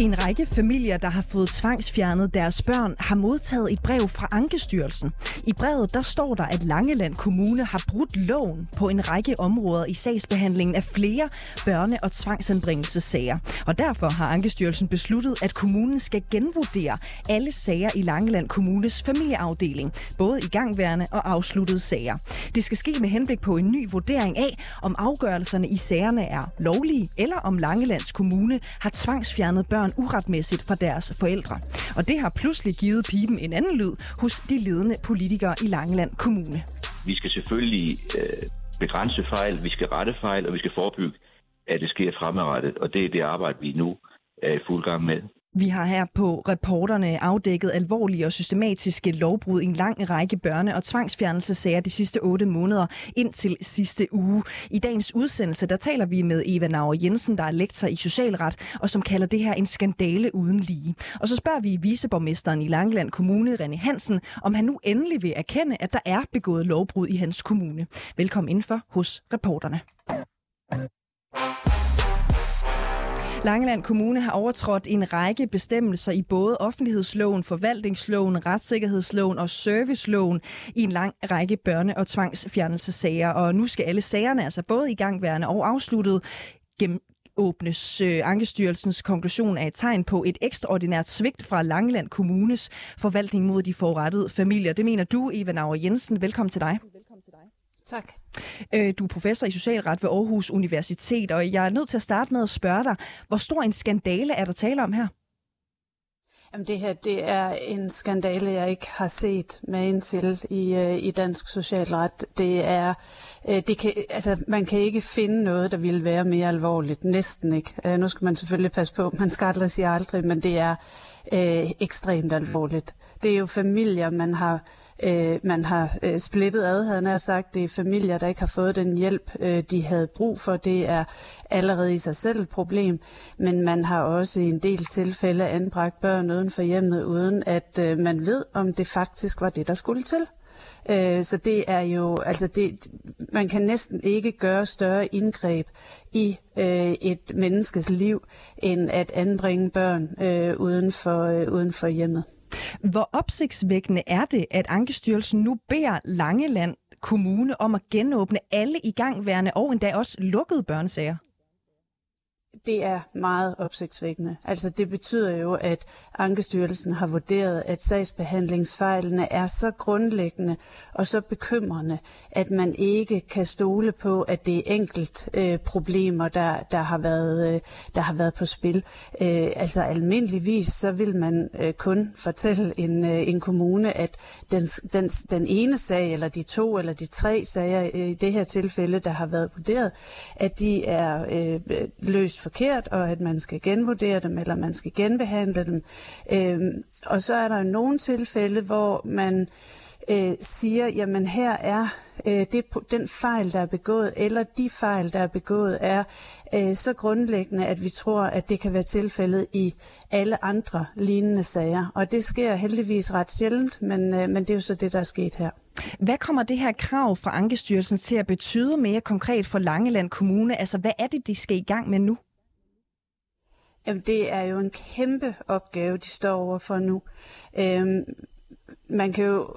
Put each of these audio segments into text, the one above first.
En række familier, der har fået tvangsfjernet deres børn, har modtaget et brev fra Ankestyrelsen. I brevet der står der, at Langeland Kommune har brudt loven på en række områder i sagsbehandlingen af flere børne- og tvangsanbringelsessager. Og derfor har Ankestyrelsen besluttet, at kommunen skal genvurdere alle sager i Langeland Kommunes familieafdeling, både i gangværende og afsluttede sager. Det skal ske med henblik på en ny vurdering af, om afgørelserne i sagerne er lovlige, eller om Langelands Kommune har tvangsfjernet børn uretmæssigt fra deres forældre. Og det har pludselig givet pipen en anden lyd hos de ledende politikere i Langeland Kommune. Vi skal selvfølgelig øh, begrænse fejl, vi skal rette fejl, og vi skal forebygge, at det sker fremadrettet. Og det er det arbejde, vi nu er i fuld gang med. Vi har her på reporterne afdækket alvorlige og systematiske lovbrud i en lang række børne- og tvangsfjernelsesager de sidste otte måneder indtil sidste uge. I dagens udsendelse der taler vi med Eva Nauer Jensen, der er lektor i socialret, og som kalder det her en skandale uden lige. Og så spørger vi viceborgmesteren i Langland Kommune, René Hansen, om han nu endelig vil erkende, at der er begået lovbrud i hans kommune. Velkommen indenfor hos reporterne. Langeland Kommune har overtrådt en række bestemmelser i både offentlighedsloven, forvaltningsloven, retssikkerhedsloven og serviceloven i en lang række børne- og tvangsfjernelsesager. Og nu skal alle sagerne, altså både i gangværende og afsluttet, gennem åbnes. Øh, Ankestyrelsens konklusion er et tegn på et ekstraordinært svigt fra Langeland Kommunes forvaltning mod de forurettede familier. Det mener du, Eva Nauer Jensen. Velkommen til dig. Tak. Øh, du er professor i socialret ved Aarhus Universitet, og jeg er nødt til at starte med at spørge dig, hvor stor en skandale er der tale om her? Jamen det her, det er en skandale, jeg ikke har set med til i, uh, i dansk socialret. Det er, uh, det kan, altså, man kan ikke finde noget, der ville være mere alvorligt. Næsten ikke. Uh, nu skal man selvfølgelig passe på, man skal aldrig sige aldrig, men det er uh, ekstremt alvorligt. Det er jo familier, man har øh, man har øh, splittet ad, havde han sagt. Det er familier, der ikke har fået den hjælp, øh, de havde brug for. Det er allerede i sig selv et problem, men man har også i en del tilfælde anbragt børn uden for hjemmet, uden at øh, man ved, om det faktisk var det, der skulle til. Øh, så det er jo, altså det, man kan næsten ikke gøre større indgreb i øh, et menneskes liv, end at anbringe børn øh, uden, for, øh, uden for hjemmet. Hvor opsigtsvækkende er det, at Ankestyrelsen nu beder Langeland Kommune om at genåbne alle igangværende og endda også lukkede børnesager? Det er meget opsigtsvækkende. Altså det betyder jo, at Ankestyrelsen har vurderet, at sagsbehandlingsfejlene er så grundlæggende og så bekymrende, at man ikke kan stole på, at det er enkelt øh, problemer, der, der, har været, øh, der har været på spil. Øh, altså almindeligvis så vil man øh, kun fortælle en, øh, en kommune, at den, den, den ene sag, eller de to eller de tre sager øh, i det her tilfælde, der har været vurderet, at de er øh, løst forkert, og at man skal genvurdere dem, eller man skal genbehandle dem. Øhm, og så er der nogle tilfælde, hvor man øh, siger, jamen her er øh, det, den fejl, der er begået, eller de fejl, der er begået, er øh, så grundlæggende, at vi tror, at det kan være tilfældet i alle andre lignende sager. Og det sker heldigvis ret sjældent, men, øh, men det er jo så det, der er sket her. Hvad kommer det her krav fra Ankestyrelsen til at betyde mere konkret for Langeland Kommune? Altså, hvad er det, de skal i gang med nu? Jamen, det er jo en kæmpe opgave, de står overfor nu. Øhm, man kan jo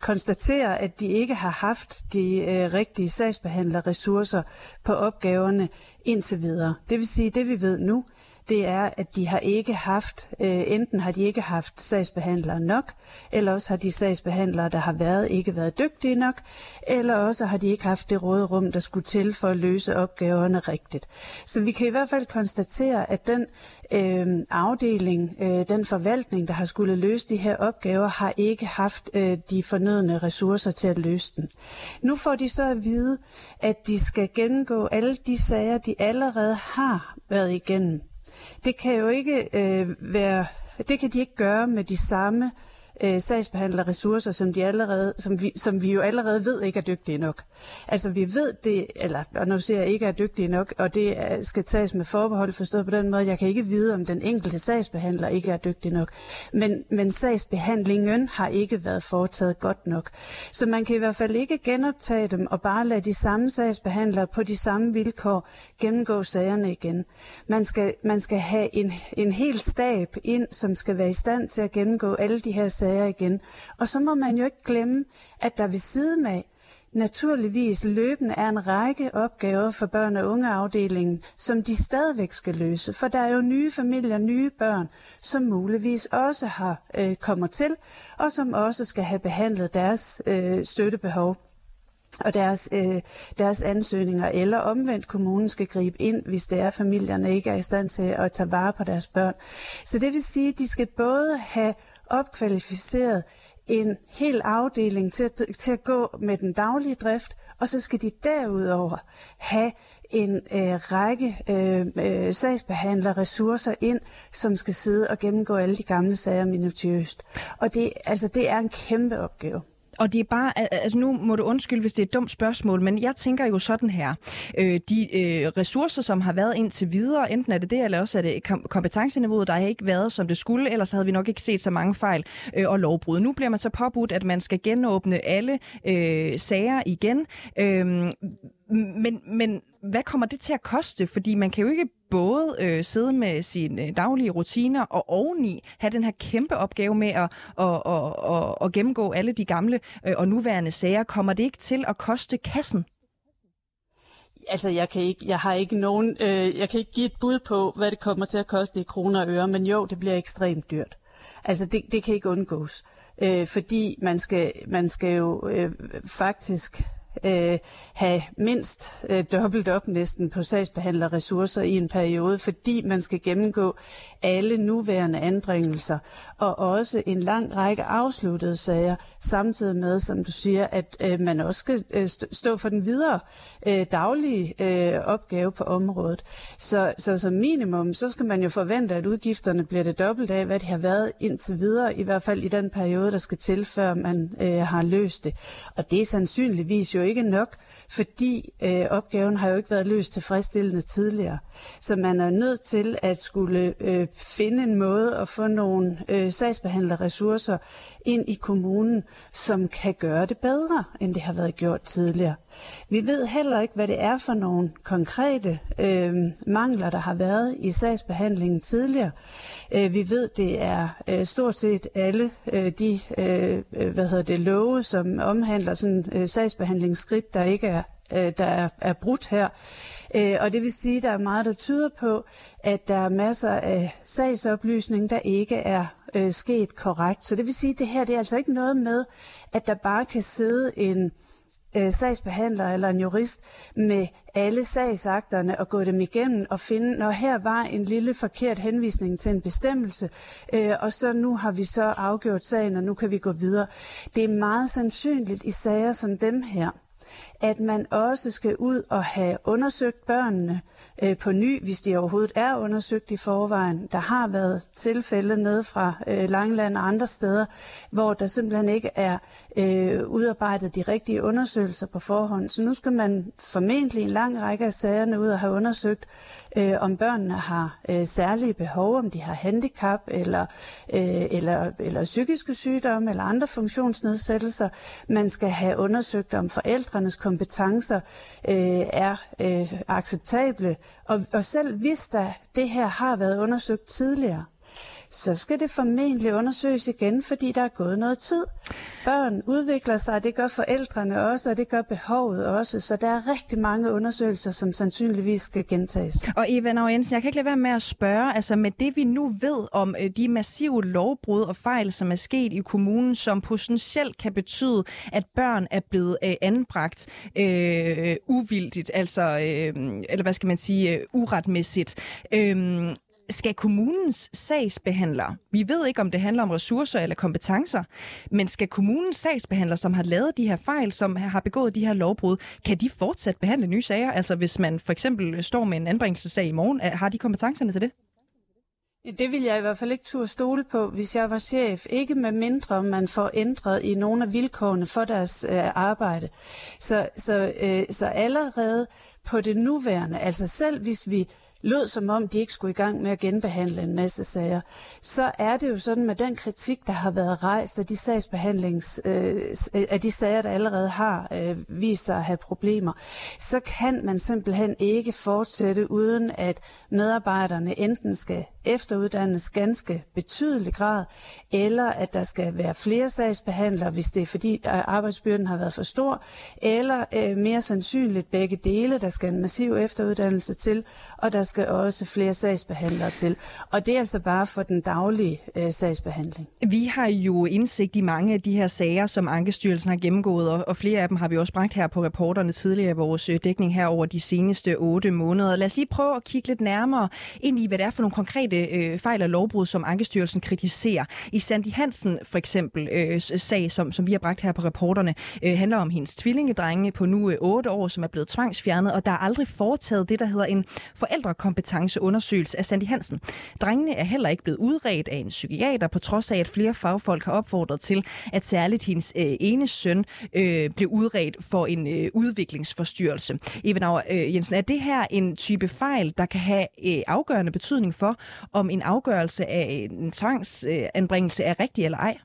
konstatere, at de ikke har haft de øh, rigtige sagsbehandlerressourcer på opgaverne indtil videre. Det vil sige, det vi ved nu, det er, at de har ikke haft, øh, enten har de ikke haft sagsbehandlere nok, eller også har de sagsbehandlere, der har været, ikke været dygtige nok, eller også har de ikke haft det råderum, der skulle til for at løse opgaverne rigtigt. Så vi kan i hvert fald konstatere, at den øh, afdeling, øh, den forvaltning, der har skulle løse de her opgaver, har ikke haft øh, de fornødne ressourcer til at løse den. Nu får de så at vide, at de skal gennemgå alle de sager, de allerede har været igennem. Det kan jo ikke øh, være, det kan de ikke gøre med de samme øh, sagsbehandlerressourcer, som, de allerede, som, vi, som vi jo allerede ved ikke er dygtige nok. Altså vi ved det, eller og nu siger jeg ikke er dygtige nok, og det skal tages med forbehold forstået på den måde, jeg kan ikke vide, om den enkelte sagsbehandler ikke er dygtig nok. Men, men sagsbehandlingen har ikke været foretaget godt nok. Så man kan i hvert fald ikke genoptage dem og bare lade de samme sagsbehandlere på de samme vilkår gennemgå sagerne igen. Man skal, man skal have en, en hel stab ind, som skal være i stand til at gennemgå alle de her sager igen. Og så må man jo ikke glemme, at der ved siden af naturligvis løbende er en række opgaver for børn- og ungeafdelingen, som de stadigvæk skal løse. For der er jo nye familier, nye børn, som muligvis også har øh, kommer til, og som også skal have behandlet deres øh, støttebehov og deres, øh, deres ansøgninger, eller omvendt kommunen skal gribe ind, hvis det er, familierne ikke er i stand til at tage vare på deres børn. Så det vil sige, at de skal både have opkvalificeret en hel afdeling til at, til at gå med den daglige drift, og så skal de derudover have en øh, række øh, øh, sagsbehandler ressourcer ind, som skal sidde og gennemgå alle de gamle sager minutiøst. Og det, altså, det er en kæmpe opgave. Og det er bare, altså nu må du undskylde, hvis det er et dumt spørgsmål, men jeg tænker jo sådan her. Øh, de øh, ressourcer, som har været indtil videre, enten er det det, eller også er det kompetenceniveauet, der har ikke været, som det skulle, ellers havde vi nok ikke set så mange fejl øh, og lovbrud. Nu bliver man så påbudt, at man skal genåbne alle øh, sager igen. Øh, men, men hvad kommer det til at koste? Fordi man kan jo ikke både øh, sidde med sine øh, daglige rutiner og oveni have den her kæmpe opgave med at, at, at, at, at gennemgå alle de gamle øh, og nuværende sager. Kommer det ikke til at koste kassen? Altså, jeg kan ikke, jeg har ikke nogen, øh, jeg kan ikke give et bud på, hvad det kommer til at koste i kroner og øre, men jo, det bliver ekstremt dyrt. Altså, det, det kan ikke undgås, øh, fordi man skal, man skal jo øh, faktisk øh, have mindst øh, dobbelt op næsten på sagsbehandlerressourcer i en periode, fordi man skal gennemgå alle nuværende anbringelser og også en lang række afsluttede sager, samtidig med, som du siger, at øh, man også skal øh, stå for den videre øh, daglige øh, opgave på området. Så, så som minimum, så skal man jo forvente, at udgifterne bliver det dobbelt af, hvad de har været indtil videre, i hvert fald i den periode, der skal til, før man øh, har løst det. Og det er sandsynligvis jo ikke nok, fordi øh, opgaven har jo ikke været løst tilfredsstillende tidligere. Så man er nødt til at skulle øh, finde en måde at få nogle øh, sagsbehandlerressourcer ind i kommunen, som kan gøre det bedre, end det har været gjort tidligere. Vi ved heller ikke, hvad det er for nogle konkrete øh, mangler, der har været i sagsbehandlingen tidligere. Øh, vi ved, det er øh, stort set alle øh, de øh, øh hvad hedder det, love, som omhandler sådan øh, sagsbehandlingsskridt, der ikke er øh, der er, er brudt her. Øh, og det vil sige, at der er meget, der tyder på, at der er masser af sagsoplysning, der ikke er øh, sket korrekt. Så det vil sige, at det her det er altså ikke noget med, at der bare kan sidde en øh, sagsbehandler eller en jurist med alle sagsakterne og gå dem igennem og finde, når her var en lille forkert henvisning til en bestemmelse, øh, og så nu har vi så afgjort sagen, og nu kan vi gå videre. Det er meget sandsynligt i sager som dem her, at man også skal ud og have undersøgt børnene øh, på ny, hvis de overhovedet er undersøgt i forvejen. Der har været tilfælde nede fra øh, Langland og andre steder, hvor der simpelthen ikke er øh, udarbejdet de rigtige undersøgelser på forhånd. Så nu skal man formentlig en lang række af sagerne ud og have undersøgt, øh, om børnene har øh, særlige behov, om de har handicap eller, øh, eller, eller psykiske sygdomme eller andre funktionsnedsættelser. Man skal have undersøgt, om medarbejdernes kompetencer øh, er øh, acceptable. Og, og selv hvis der det her har været undersøgt tidligere, så skal det formentlig undersøges igen, fordi der er gået noget tid. Børn udvikler sig, det gør forældrene også, og det gør behovet også. Så der er rigtig mange undersøgelser, som sandsynligvis skal gentages. Og Eva Nav Jensen, jeg kan ikke lade være med at spørge, altså med det vi nu ved om øh, de massive lovbrud og fejl, som er sket i kommunen, som potentielt kan betyde, at børn er blevet øh, anbragt øh, uvildigt, altså, øh, eller hvad skal man sige, øh, uretmæssigt. Øh, skal kommunens sagsbehandler, vi ved ikke om det handler om ressourcer eller kompetencer, men skal kommunens sagsbehandler, som har lavet de her fejl, som har begået de her lovbrud, kan de fortsat behandle nye sager? Altså hvis man for eksempel øh, står med en anbringelsessag i morgen, har de kompetencerne til det? Det vil jeg i hvert fald ikke turde stole på, hvis jeg var chef. Ikke med mindre, man får ændret i nogle af vilkårene for deres øh, arbejde. Så, så, øh, så allerede på det nuværende, altså selv hvis vi lød som om, de ikke skulle i gang med at genbehandle en masse sager, så er det jo sådan med den kritik, der har været rejst af de sagsbehandlings, øh, af de sager, der allerede har øh, vist sig at have problemer, så kan man simpelthen ikke fortsætte uden at medarbejderne enten skal efteruddannes ganske betydelig grad, eller at der skal være flere sagsbehandlere, hvis det er fordi arbejdsbyrden har været for stor, eller øh, mere sandsynligt begge dele, der skal en massiv efteruddannelse til, og der skal også flere sagsbehandlere til. Og det er altså bare for den daglige øh, sagsbehandling. Vi har jo indsigt i mange af de her sager, som Ankestyrelsen har gennemgået, og, og flere af dem har vi også bragt her på reporterne tidligere i vores øh, dækning her over de seneste otte måneder. Lad os lige prøve at kigge lidt nærmere ind i, hvad det er for nogle konkrete øh, fejl og lovbrud, som Ankestyrelsen kritiserer. I Sandy Hansen for eksempel øh, sag, som, som vi har bragt her på reporterne, øh, handler om hendes tvillingedrenge på nu øh, 8 år, som er blevet tvangsfjernet, og der er aldrig foretaget det, der hedder en forældre forældrekompetenceundersøgelse af Sandy Hansen. Drengene er heller ikke blevet udredt af en psykiater, på trods af, at flere fagfolk har opfordret til, at særligt hendes øh, ene søn øh, blev udredt for en øh, udviklingsforstyrrelse. Ebenauer øh, Jensen, er det her en type fejl, der kan have øh, afgørende betydning for, om en afgørelse af en tvangsanbringelse er rigtig eller ej?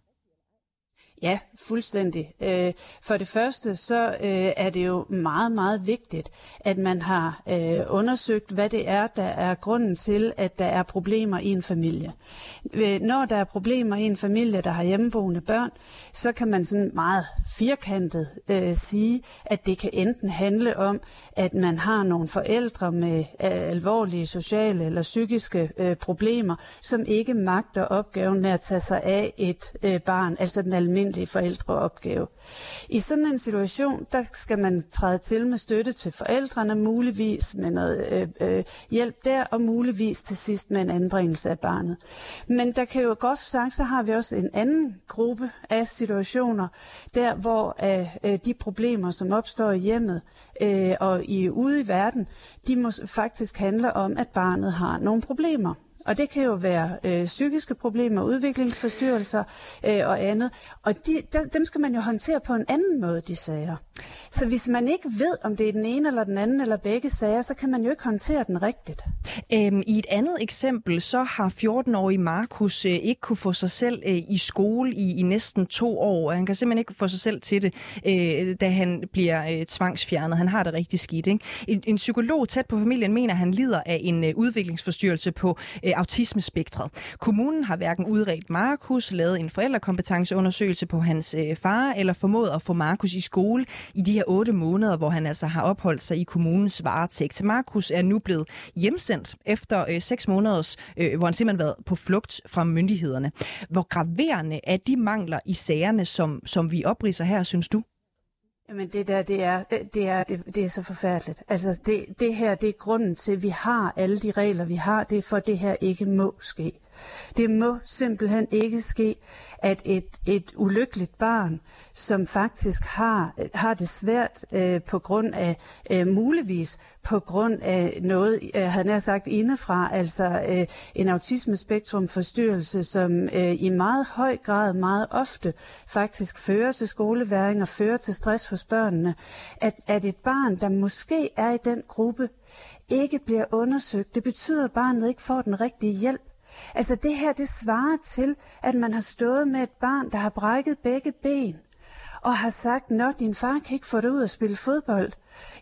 Ja, fuldstændig. Øh, for det første, så øh, er det jo meget, meget vigtigt, at man har øh, undersøgt, hvad det er, der er grunden til, at der er problemer i en familie. Øh, når der er problemer i en familie, der har hjemmeboende børn, så kan man sådan meget firkantet øh, sige, at det kan enten handle om, at man har nogle forældre med øh, alvorlige sociale eller psykiske øh, problemer, som ikke magter opgaven med at tage sig af et øh, barn, altså den almindelige almindelige forældreopgave. I sådan en situation, der skal man træde til med støtte til forældrene, muligvis med noget øh, øh, hjælp der, og muligvis til sidst med en anbringelse af barnet. Men der kan jo godt sagt, så har vi også en anden gruppe af situationer, der hvor øh, øh, de problemer, som opstår i hjemmet øh, og i ude i verden, de må faktisk handle om, at barnet har nogle problemer. Og det kan jo være øh, psykiske problemer, udviklingsforstyrrelser øh, og andet. Og de, der, dem skal man jo håndtere på en anden måde, de sager. Så hvis man ikke ved, om det er den ene eller den anden eller begge sager, så kan man jo ikke håndtere den rigtigt. Øhm, I et andet eksempel, så har 14-årige Markus øh, ikke kunne få sig selv øh, i skole i, i næsten to år. Han kan simpelthen ikke få sig selv til det, øh, da han bliver øh, tvangsfjernet. Han har det rigtig skidt. Ikke? En, en psykolog tæt på familien mener, at han lider af en øh, udviklingsforstyrrelse på øh, Øh, autismespektret. Kommunen har hverken udredt Markus, lavet en forældrekompetenceundersøgelse på hans øh, far, eller formået at få Markus i skole i de her otte måneder, hvor han altså har opholdt sig i kommunens varetægt. Markus er nu blevet hjemsendt efter øh, seks måneders, øh, hvor han simpelthen været på flugt fra myndighederne. Hvor graverende er de mangler i sagerne, som, som vi opriser her, synes du? Jamen det der, det er, øh, det er, det, det er så forfærdeligt. Altså det, det her, det er grunden til, at vi har alle de regler, vi har. Det er for, at det her ikke må ske. Det må simpelthen ikke ske, at et, et ulykkeligt barn, som faktisk har, har det svært øh, på grund af, øh, muligvis på grund af noget, øh, han har sagt indefra, altså øh, en autismespektrumforstyrrelse, som øh, i meget høj grad, meget ofte faktisk fører til skoleværing og fører til stress hos børnene, at, at et barn, der måske er i den gruppe, ikke bliver undersøgt. Det betyder, at barnet ikke får den rigtige hjælp. Altså det her, det svarer til, at man har stået med et barn, der har brækket begge ben, og har sagt, nå, din far kan ikke få dig ud og spille fodbold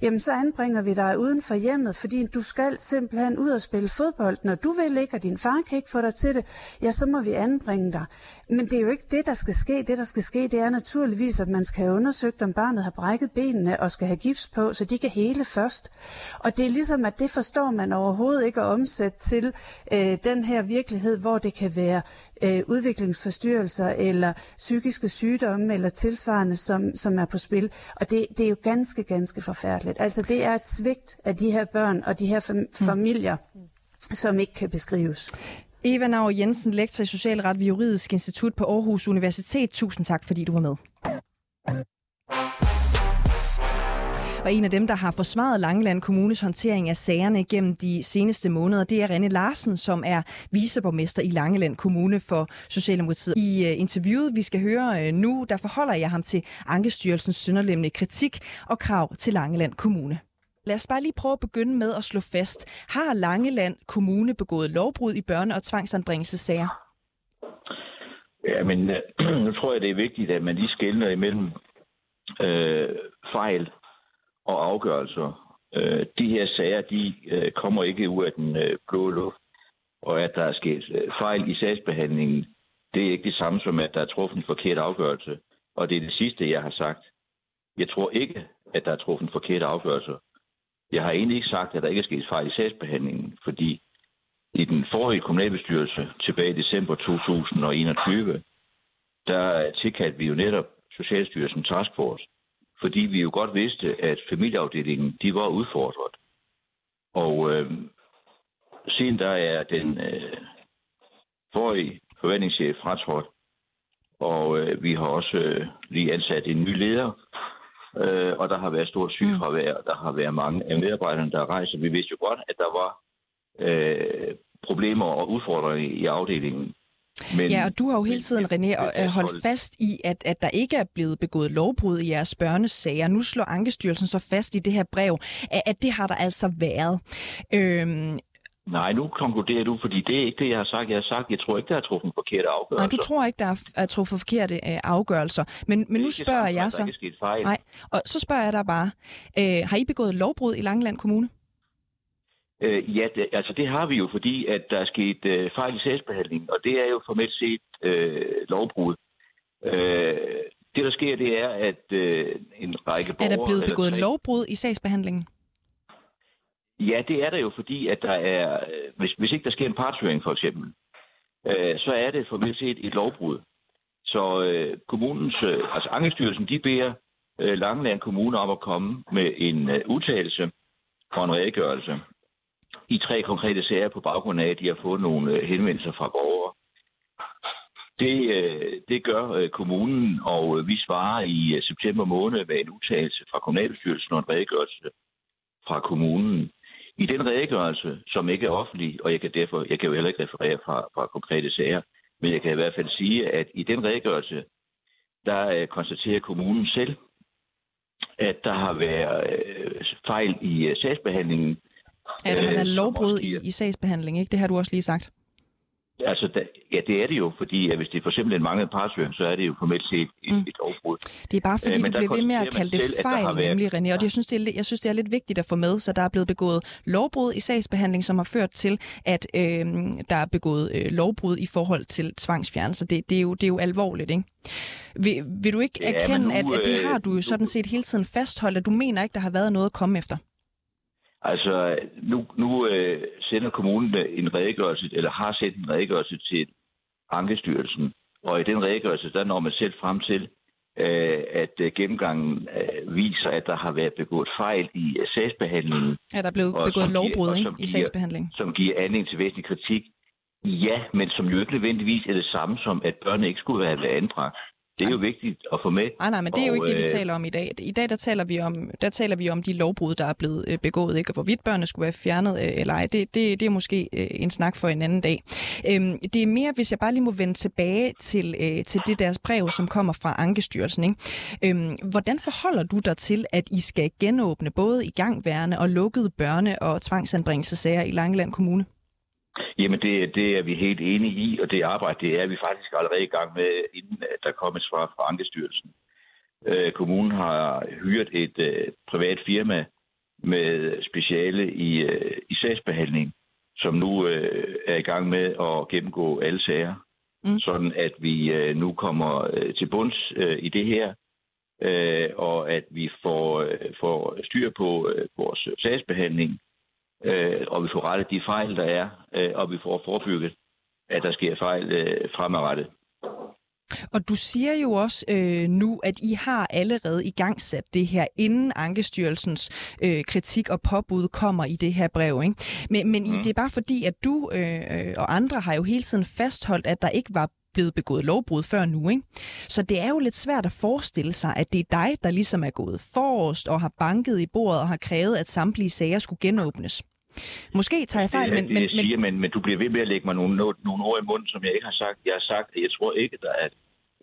jamen så anbringer vi dig uden for hjemmet, fordi du skal simpelthen ud og spille fodbold. Når du vil ikke, og din far kan ikke få dig til det, ja, så må vi anbringe dig. Men det er jo ikke det, der skal ske. Det, der skal ske, det er naturligvis, at man skal have undersøgt, om barnet har brækket benene og skal have gips på, så de kan hele først. Og det er ligesom, at det forstår man overhovedet ikke at omsætte til øh, den her virkelighed, hvor det kan være øh, udviklingsforstyrrelser eller psykiske sygdomme eller tilsvarende, som, som er på spil. Og det, det er jo ganske, ganske forfærdeligt. Altså det er et svigt af de her børn og de her fam- mm. familier, som ikke kan beskrives. Eva Nauer Jensen, lektor i socialret ved Juridisk Institut på Aarhus Universitet. Tusind tak, fordi du var med. Og en af dem, der har forsvaret Langeland Kommunes håndtering af sagerne gennem de seneste måneder, det er René Larsen, som er viceborgmester i Langeland Kommune for Socialdemokratiet. I øh, interviewet, vi skal høre øh, nu, der forholder jeg ham til Ankestyrelsens synderlemmende kritik og krav til Langeland Kommune. Lad os bare lige prøve at begynde med at slå fast. Har Langeland Kommune begået lovbrud i børne- og tvangsanbringelsessager? Ja, men øh, nu tror jeg, det er vigtigt, at man lige skældner imellem øh, fejl og afgørelser. Øh, de her sager, de øh, kommer ikke ud af den øh, blå luft, og at der er sket øh, fejl i sagsbehandlingen, det er ikke det samme som, at der er truffet en forkert afgørelse. Og det er det sidste, jeg har sagt. Jeg tror ikke, at der er truffet en forkert afgørelse. Jeg har egentlig ikke sagt, at der ikke er sket fejl i sagsbehandlingen, fordi i den forrige kommunalbestyrelse tilbage i december 2021, der tilkaldte vi jo netop Socialstyrelsen Taskforce, fordi vi jo godt vidste, at familieafdelingen de var udfordret. Og øh, siden der er den øh, forrige forvaltningschef fratrådt, og øh, vi har også øh, lige ansat en ny leder, øh, og der har været stort sygefravær, og der har været mange af medarbejderne, der rejser. Vi vidste jo godt, at der var øh, problemer og udfordringer i afdelingen. Men, ja, og du har jo hele tiden, René, øh, holdt fast i, at, at der ikke er blevet begået lovbrud i jeres børnesager. Nu slår Ankestyrelsen så fast i det her brev, at, at det har der altså været. Øhm, Nej, nu konkluderer du, fordi det er ikke det, jeg har sagt. Jeg har sagt, jeg tror ikke, der er truffet forkerte afgørelser. Nej, du tror ikke, der er truffet forkerte øh, afgørelser. Men, men nu spørger sammen, jeg så... Nej, og så spørger jeg dig bare. Øh, har I begået lovbrud i Langeland Kommune? Øh, ja, det, altså det har vi jo, fordi at der er sket øh, fejl i sagsbehandlingen, og det er jo formelt set øh, lovbrud. Øh, det, der sker, det er, at øh, en række borgere... Er der blevet begået tre... lovbrud i sagsbehandlingen? Ja, det er der jo, fordi at der er... Hvis, hvis ikke der sker en partshøring, for eksempel, øh, så er det formelt set et lovbrud. Så øh, kommunens... Øh, altså Ankestyrelsen, de beder øh, Langeland Kommune om at komme med en øh, udtalelse og en redegørelse i tre konkrete sager på baggrund af, at de har fået nogle øh, henvendelser fra borgere. Det, øh, det gør øh, kommunen, og vi svarer i september måned med en udtalelse fra kommunalbestyrelsen og en redegørelse fra kommunen. I den redegørelse, som ikke er offentlig, og jeg kan derfor jeg kan jo heller ikke referere fra, fra konkrete sager, men jeg kan i hvert fald sige, at i den redegørelse, der konstaterer kommunen selv, at der har været fejl i sagsbehandlingen, Ja, der har været lovbrud i, i sagsbehandling, ikke? Det har du også lige sagt. Altså, da, ja, det er det jo, fordi at hvis det er for eksempel en manglet partshøring, så er det jo formelt set et, mm. et lovbrud. Det er bare fordi, øh, du bliver ved med at kalde det selv, fejl, været... nemlig René, og det, jeg, synes, det er, jeg synes, det er lidt vigtigt at få med, så der er blevet begået lovbrud i sagsbehandling, som har ført til, at øh, der er begået øh, lovbrud i forhold til tvangsfjernelse. Det, det, er, jo, det er jo alvorligt, ikke? Vil, vil du ikke ja, erkende, nu, at, at det har du jo sådan set hele tiden fastholdt, at du mener ikke, der har været noget at komme efter? Altså, nu, nu øh, sender kommunen en redegørelse, eller har sendt en redegørelse til Ankestyrelsen. Og i den redegørelse, der når man selv frem til, øh, at øh, gennemgangen øh, viser, at der har været begået fejl i øh, sagsbehandlingen. Ja, der er blevet begået lovbrud giver, i sagsbehandlingen. Som giver anledning til væsentlig kritik. Ja, men som jo ikke nødvendigvis er det samme som, at børnene ikke skulle have været anbragt. Det er jo vigtigt at få med. Nej, nej, men det er jo ikke det, vi øh, taler om i dag. I dag der taler vi om, der taler vi om de lovbrud, der er blevet øh, begået, ikke? Og hvorvidt børnene skulle være fjernet øh, eller ej, det, det, det er måske en snak for en anden dag. Øhm, det er mere, hvis jeg bare lige må vende tilbage til, til det deres brev, som kommer fra Ankestyrelsen. Ikke? Øhm, hvordan forholder du dig til, at I skal genåbne både i gangværende og lukkede børne- og tvangsanbringelsesager i Langeland Kommune? Jamen, det, det er vi helt enige i, og det arbejde, det er vi faktisk allerede i gang med, inden at der kommer et svar fra Ankestyrelsen. Øh, kommunen har hyret et øh, privat firma med speciale i, øh, i sagsbehandling, som nu øh, er i gang med at gennemgå alle sager, mm. sådan at vi øh, nu kommer øh, til bunds øh, i det her, øh, og at vi får, øh, får styr på øh, vores sagsbehandling, øh, og vi får rettet de fejl, der er, øh, og vi får forebygget, at der sker fejl øh, fremadrettet. Og du siger jo også øh, nu, at I har allerede i gang sat det her, inden Ankestyrelsens øh, kritik og påbud kommer i det her brev. Ikke? Men, men mm. I, det er bare fordi, at du øh, og andre har jo hele tiden fastholdt, at der ikke var blevet begået lovbrud før nu. Ikke? Så det er jo lidt svært at forestille sig, at det er dig, der ligesom er gået forrest og har banket i bordet og har krævet, at samtlige sager skulle genåbnes. Måske tager jeg fejl, det, men... det, men, jeg siger, men, men du bliver ved med at lægge mig nogle, nogle ord i munden, som jeg ikke har sagt. Jeg har sagt, at jeg tror ikke, der er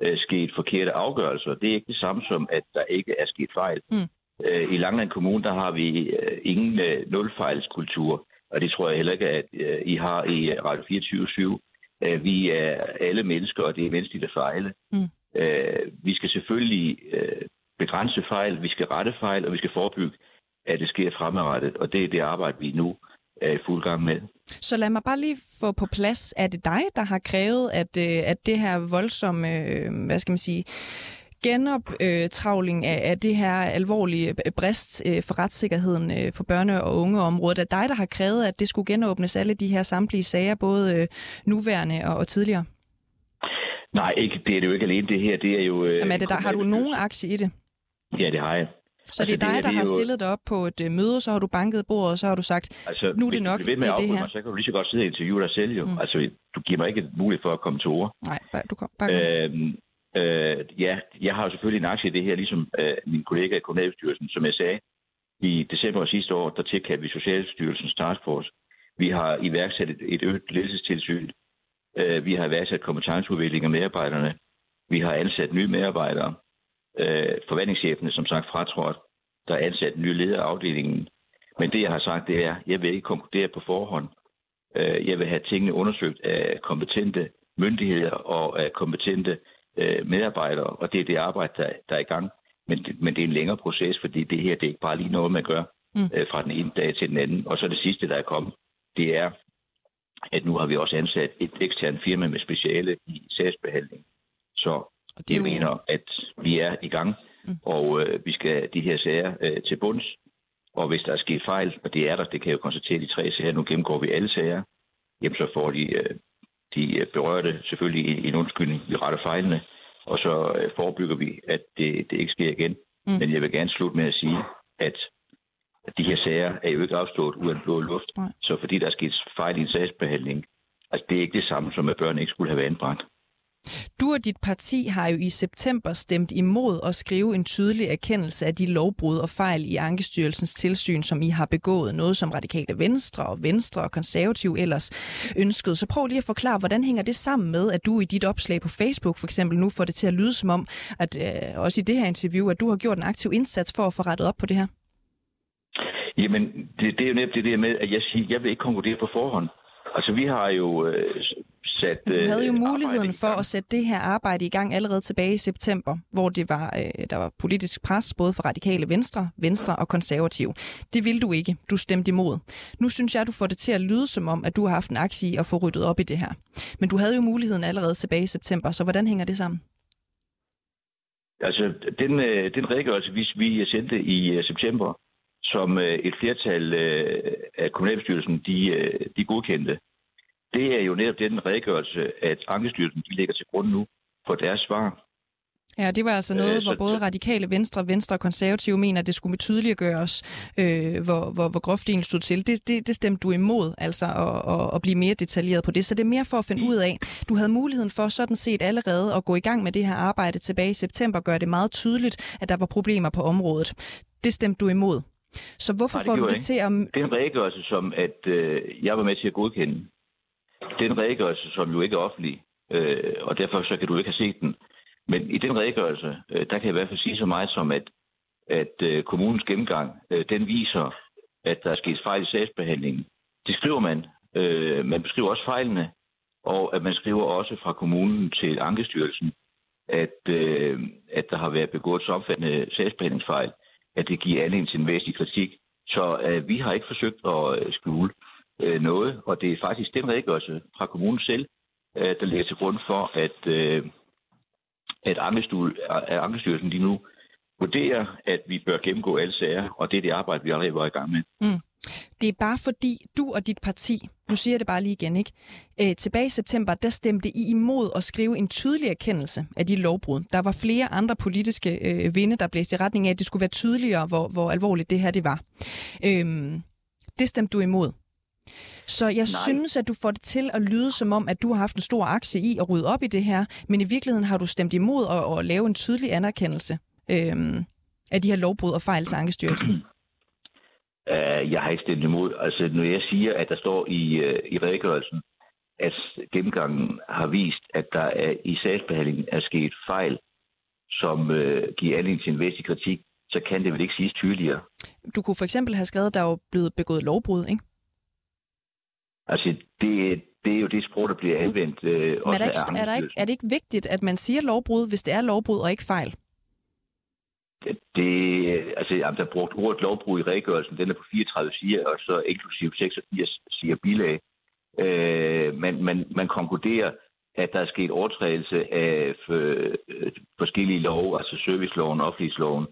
øh, sket forkerte afgørelser. Det er ikke det samme som, at der ikke er sket fejl. Mm. Øh, I Langland Kommune, der har vi øh, ingen øh, nulfejlskultur, og det tror jeg heller ikke, at øh, I har i øh, Radio 24 øh, Vi er alle mennesker, og det er menneskeligt at fejle. Mm. Øh, vi skal selvfølgelig øh, begrænse fejl, vi skal rette fejl, og vi skal forebygge, at det sker fremadrettet. Og det er det arbejde, vi nu er i fuld gang med. Så lad mig bare lige få på plads. Er det dig, der har krævet, at, øh, at det her voldsomme, øh, hvad skal man sige, genoptravling af, af det her alvorlige brist øh, for retssikkerheden øh, på børne- og ungeområdet. Er dig, der har krævet, at det skulle genåbnes alle de her samtlige sager, både øh, nuværende og, og tidligere? Nej, ikke, det er det jo ikke alene. Det her, det er jo... Jamen er det der, har du nogen aktie i det? Ja, det har jeg. Så altså, det er dig, det, der det har jo... stillet dig op på et uh, møde, så har du banket bordet, og så har du sagt, altså, nu er det nok, det er det her. Mig, så kan du lige så godt sidde og interviewe dig selv jo. Mm. Altså, du giver mig ikke mulighed for at komme til ord. Nej, bare, du kom, bare øhm, øh, Ja, jeg har jo selvfølgelig en aktie i det her, ligesom øh, min kollega i kommunalbestyrelsen, som jeg sagde. I december sidste år, der tilkaldte vi Socialstyrelsens taskforce. Vi har iværksat et, et øget ledelsestilsyn. Øh, vi har iværksat kompetenceudvikling af medarbejderne. Vi har ansat nye medarbejdere. Øh, forvaltningschefene, som sagt, fratrådt der er ansat en ny leder af afdelingen. Men det, jeg har sagt, det er, at jeg vil ikke konkludere på forhånd. Øh, jeg vil have tingene undersøgt af kompetente myndigheder og af kompetente øh, medarbejdere, og det er det arbejde, der, der er i gang. Men, men det er en længere proces, fordi det her det er ikke bare lige noget, man gør mm. Øh, fra den ene dag til den anden. Og så det sidste, der er kommet, det er, at nu har vi også ansat et eksternt firma med speciale i sagsbehandling. Så og det jeg jo... mener, at vi er i gang Mm. Og øh, vi skal de her sager øh, til bunds. Og hvis der er sket fejl, og det er der, det kan jeg jo konstatere de tre sager, nu gennemgår vi alle sager, jamen så får de, øh, de berørte selvfølgelig en undskyldning, vi retter fejlene, og så øh, forebygger vi, at det, det ikke sker igen. Mm. Men jeg vil gerne slutte med at sige, at de her sager er jo ikke opstået uden blå luft. Nej. Så fordi der er sket fejl i en sagsbehandling, altså det er ikke det samme som, at børn ikke skulle have været anbragt. Du og dit parti har jo i september stemt imod at skrive en tydelig erkendelse af de lovbrud og fejl i Ankestyrelsens tilsyn, som I har begået. Noget som radikale venstre og venstre og konservativ ellers ønskede. Så prøv lige at forklare, hvordan hænger det sammen med, at du i dit opslag på Facebook for eksempel nu får det til at lyde som om, at øh, også i det her interview, at du har gjort en aktiv indsats for at få rettet op på det her? Jamen, det, det er jo netop det der med, at jeg siger, jeg vil ikke konkludere på forhånd. Altså, vi har jo øh, sat... Du havde jo øh, muligheden for at sætte det her arbejde i gang allerede tilbage i september, hvor det var, øh, der var politisk pres både for radikale venstre, venstre og konservative. Det ville du ikke. Du stemte imod. Nu synes jeg, du får det til at lyde som om, at du har haft en aktie i at få ryddet op i det her. Men du havde jo muligheden allerede tilbage i september, så hvordan hænger det sammen? Altså, den, øh, den redegørelse, vi, vi sendte i øh, september, som øh, et flertal af kommunalbestyrelsen, de, de godkendte, det er jo netop den redegørelse, at Ankestyrelsen de lægger til grund nu for deres svar. Ja, det var altså noget, øh, hvor både radikale venstre, venstre og konservative mener, at det skulle med gøres, øh, hvor, hvor, hvor groft det stod til. Det, det, det stemte du imod, altså at, at, at blive mere detaljeret på det. Så det er mere for at finde ud af, du havde muligheden for sådan set allerede at gå i gang med det her arbejde tilbage i september, gøre det meget tydeligt, at der var problemer på området. Det stemte du imod. Så hvorfor Nej, får du det til at... Det er en redegørelse, som at øh, jeg var med til at godkende det er en redegørelse, som jo ikke er offentlig, øh, og derfor så kan du ikke have set den. Men i den redegørelse, øh, der kan jeg i hvert fald sige så meget som, at, at øh, kommunens gennemgang, øh, den viser, at der er sket fejl i sagsbehandlingen. Det skriver man. Øh, man beskriver også fejlene, og at man skriver også fra kommunen til Ankestyrelsen, at, øh, at der har været begået så omfattende sagsbehandlingsfejl, at det giver anledning til en væsentlig kritik. Så øh, vi har ikke forsøgt at øh, skjule øh, noget, og det er faktisk den redegørelse fra kommunen selv, øh, der ligger til grund for, at, øh, at Ankestyrelsen lige nu vurderer, at vi bør gennemgå alle sager, og det er det arbejde, vi allerede var i gang med. Mm. Det er bare fordi du og dit parti, nu siger jeg det bare lige igen, ikke? Øh, tilbage i september, der stemte I imod at skrive en tydelig erkendelse af de lovbrud. Der var flere andre politiske øh, vinde, der blæste i retning af, at det skulle være tydeligere, hvor, hvor alvorligt det her det var. Øh, det stemte du imod. Så jeg Nej. synes, at du får det til at lyde som om, at du har haft en stor aktie i at rydde op i det her, men i virkeligheden har du stemt imod at, at lave en tydelig anerkendelse øhm, af de her lovbrud og fejl til Ankestyrelsen. Uh, jeg har ikke stemt imod. Altså, når jeg siger, at der står i, uh, i redegørelsen, at gennemgangen har vist, at der er i sagsbehandlingen er sket fejl, som uh, giver anledning til en væsentlig kritik, så kan det vel ikke siges tydeligere. Du kunne for eksempel have skrevet, at der er blevet begået lovbrud, ikke? Altså, det, det er jo det sprog, der bliver anvendt. Øh, Men er, der ikke, er, der ikke, er det ikke vigtigt, at man siger lovbrud, hvis det er lovbrud og ikke fejl? Det, det altså, der er brugt ordet lovbrud i redegørelsen. Den er på 34 sider, og så inklusiv 86 siger bilag. Øh, man, man, man konkluderer, at der er sket overtrædelse af øh, forskellige love, altså serviceloven, offentlighedsloven,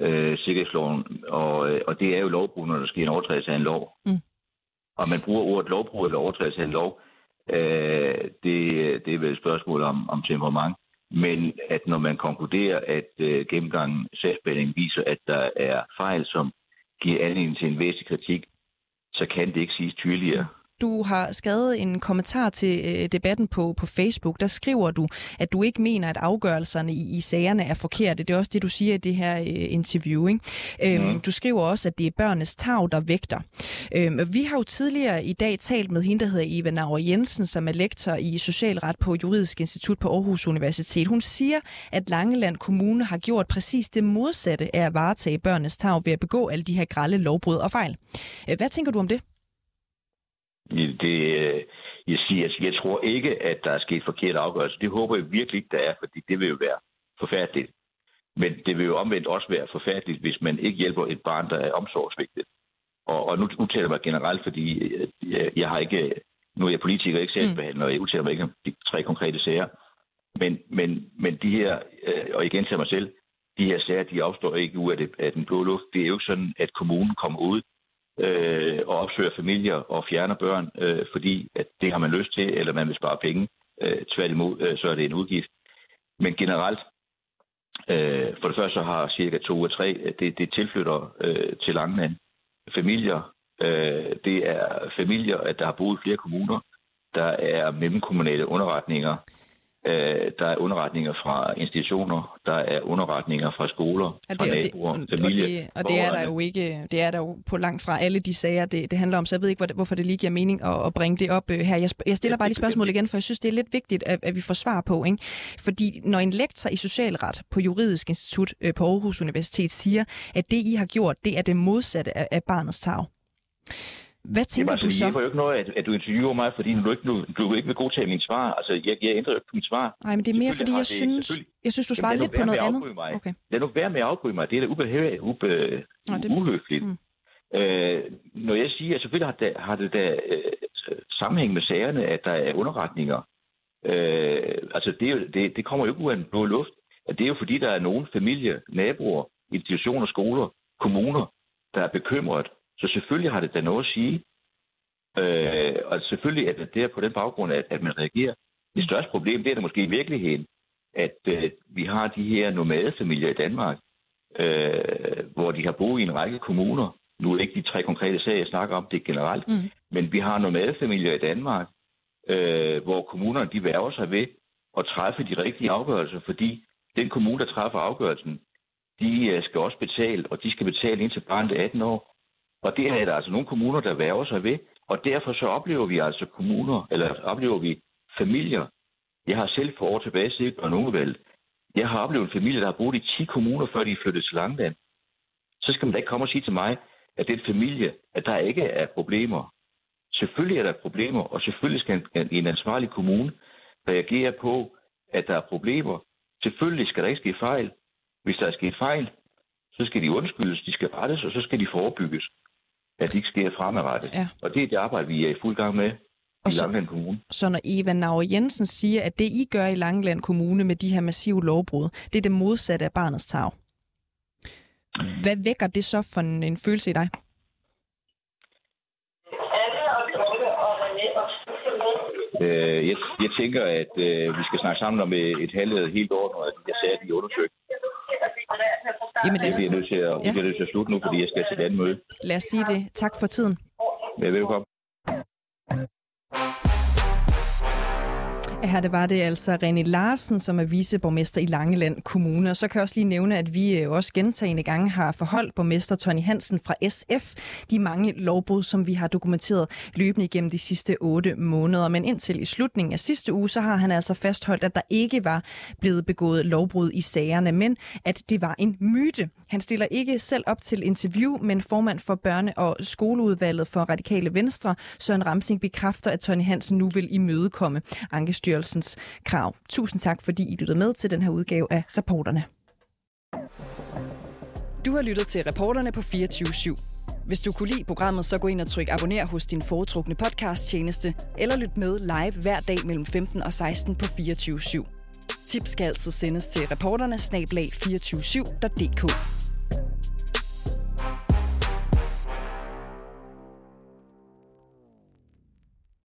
øh, sikkerhedsloven, og, øh, og det er jo lovbrud, når der sker en overtrædelse af en lov. Mm og man bruger ordet lovbrud eller overtrædelse af en lov, øh, det, det er vel et spørgsmål om, om temperament. Men at når man konkluderer, at øh, gennemgangen sagsbehandling viser, at der er fejl, som giver anledning til en væsentlig kritik, så kan det ikke siges tydeligere. Du har skrevet en kommentar til øh, debatten på, på Facebook. Der skriver du, at du ikke mener, at afgørelserne i, i sagerne er forkerte. Det er også det, du siger i det her øh, interview. Ikke? Øhm, mm. Du skriver også, at det er børnenes tag, der vægter. Øhm, vi har jo tidligere i dag talt med hende, der hedder Eva Nauer Jensen, som er lektor i socialret på Juridisk Institut på Aarhus Universitet. Hun siger, at Langeland Kommune har gjort præcis det modsatte af at varetage børnenes tag ved at begå alle de her grælde lovbrud og fejl. Øh, hvad tænker du om det? Det, øh, jeg, siger, jeg tror ikke, at der er sket forkert afgørelse. Det håber jeg virkelig ikke, der er, fordi det vil jo være forfærdeligt. Men det vil jo omvendt også være forfærdeligt, hvis man ikke hjælper et barn, der er omsorgsvigtigt. Og, og nu udtaler jeg mig generelt, fordi øh, jeg, jeg har ikke, nu er jeg politiker, ikke sagsbehandler, og jeg udtaler mig ikke om de tre konkrete sager. Men, men, men de her, øh, og igen til mig selv, de her sager, de opstår ikke ud af, det, af den blå luft. Det er jo ikke sådan, at kommunen kommer ud øh, og opsøger familier og fjerner børn, øh, fordi at det har man lyst til, eller man vil spare penge. Øh, tværtimod, øh, så er det en udgift. Men generelt, øh, for det første så har cirka to af tre, øh, det, det tilflytter øh, til Langeland. Familier, øh, det er familier, at der har boet i flere kommuner. Der er mellemkommunale underretninger, der er underretninger fra institutioner, der er underretninger fra skoler, og det, fra naboer, og det, familie. Og det, og det er der jo ikke, det er der jo på langt fra alle de sager, det, det handler om, så jeg ved ikke, hvorfor det lige giver mening at, at bringe det op øh, her. Jeg, jeg stiller bare lige spørgsmål igen, for jeg synes, det er lidt vigtigt, at, at vi får svar på. Ikke? Fordi når en lektor i socialret på Juridisk Institut øh, på Aarhus Universitet siger, at det, I har gjort, det er det modsatte af, af barnets tag. Hvad tænker Jamen, altså, du så? Det er jo ikke noget, at, at du interviewer mig, fordi du ikke, du, du ikke vil godtage mit svar. Altså, jeg, jeg ændrer ikke mit svar. Nej, men det er mere, fordi jeg det, synes, jeg synes, du svarer lidt på noget andet. Mig. Okay. Lad nu være med at afbryde mig. Det er da ubehageligt, ube, Nå, det... uhøfligt. Mm. Øh, når jeg siger, at selvfølgelig har det, har det da øh, sammenhæng med sagerne, at der er underretninger. Øh, altså, det, det, det kommer jo ikke ud af en blå luft. At det er jo fordi, der er nogle familie, naboer, institutioner, skoler, kommuner, der er bekymret så selvfølgelig har det da noget at sige. Øh, og selvfølgelig er det der på den baggrund, at, at man reagerer. Det største problem, det er det måske i virkeligheden, at øh, vi har de her nomadefamilier i Danmark, øh, hvor de har boet i en række kommuner. Nu er det ikke de tre konkrete sager, jeg snakker om, det er generelt. Mm. Men vi har nomadefamilier i Danmark, øh, hvor kommunerne de værger sig ved at træffe de rigtige afgørelser, fordi den kommune, der træffer afgørelsen, de øh, skal også betale, og de skal betale indtil barnet er 18 år. Og det er der altså nogle kommuner, der værger sig ved, og derfor så oplever vi altså kommuner, eller oplever vi familier. Jeg har selv for år tilbage set på nogen Jeg har oplevet en familie, der har boet i 10 kommuner, før de flyttede til Langland. Så skal man da ikke komme og sige til mig, at den familie, at der ikke er problemer. Selvfølgelig er der problemer, og selvfølgelig skal en, en ansvarlig kommune reagere på, at der er problemer. Selvfølgelig skal der ikke ske fejl. Hvis der er sket fejl, så skal de undskyldes, de skal rettes, og så skal de forebygges at det ikke sker fremadrettet. Ja. Og det er det arbejde, vi er i fuld gang med og i så, Langeland Kommune. Så når Eva Nauer Jensen siger, at det I gør i Langeland Kommune med de her massive lovbrud, det er det modsatte af barnets tag. Hvad vækker det så for en, en følelse i dig? Øh, jeg, jeg tænker, at øh, vi skal snakke sammen om et, et halvt helt år, når jeg sagde, at de undersøgt. Jamen lad os... Jeg bliver nødt til at, ja. nødt til at slutte nu, fordi jeg skal til et andet møde. Lad os sige det. Tak for tiden. Ja, velkommen. Her det var det altså René Larsen, som er viceborgmester i Langeland Kommune. Og så kan jeg også lige nævne, at vi øh, også gentagende gange har forholdt borgmester Tony Hansen fra SF de mange lovbrud, som vi har dokumenteret løbende igennem de sidste otte måneder. Men indtil i slutningen af sidste uge, så har han altså fastholdt, at der ikke var blevet begået lovbrud i sagerne, men at det var en myte. Han stiller ikke selv op til interview, men formand for børne- og skoleudvalget for Radikale Venstre, Søren Ramsing, bekræfter, at Tony Hansen nu vil imødekomme Ankestyrelsens krav. Tusind tak, fordi I lyttede med til den her udgave af Reporterne. Du har lyttet til Reporterne på 24 /7. Hvis du kunne lide programmet, så gå ind og tryk abonner hos din foretrukne podcast-tjeneste, eller lyt med live hver dag mellem 15 og 16 på 24 /7. Tips skal altid sendes til reporterne snablag 247.dk.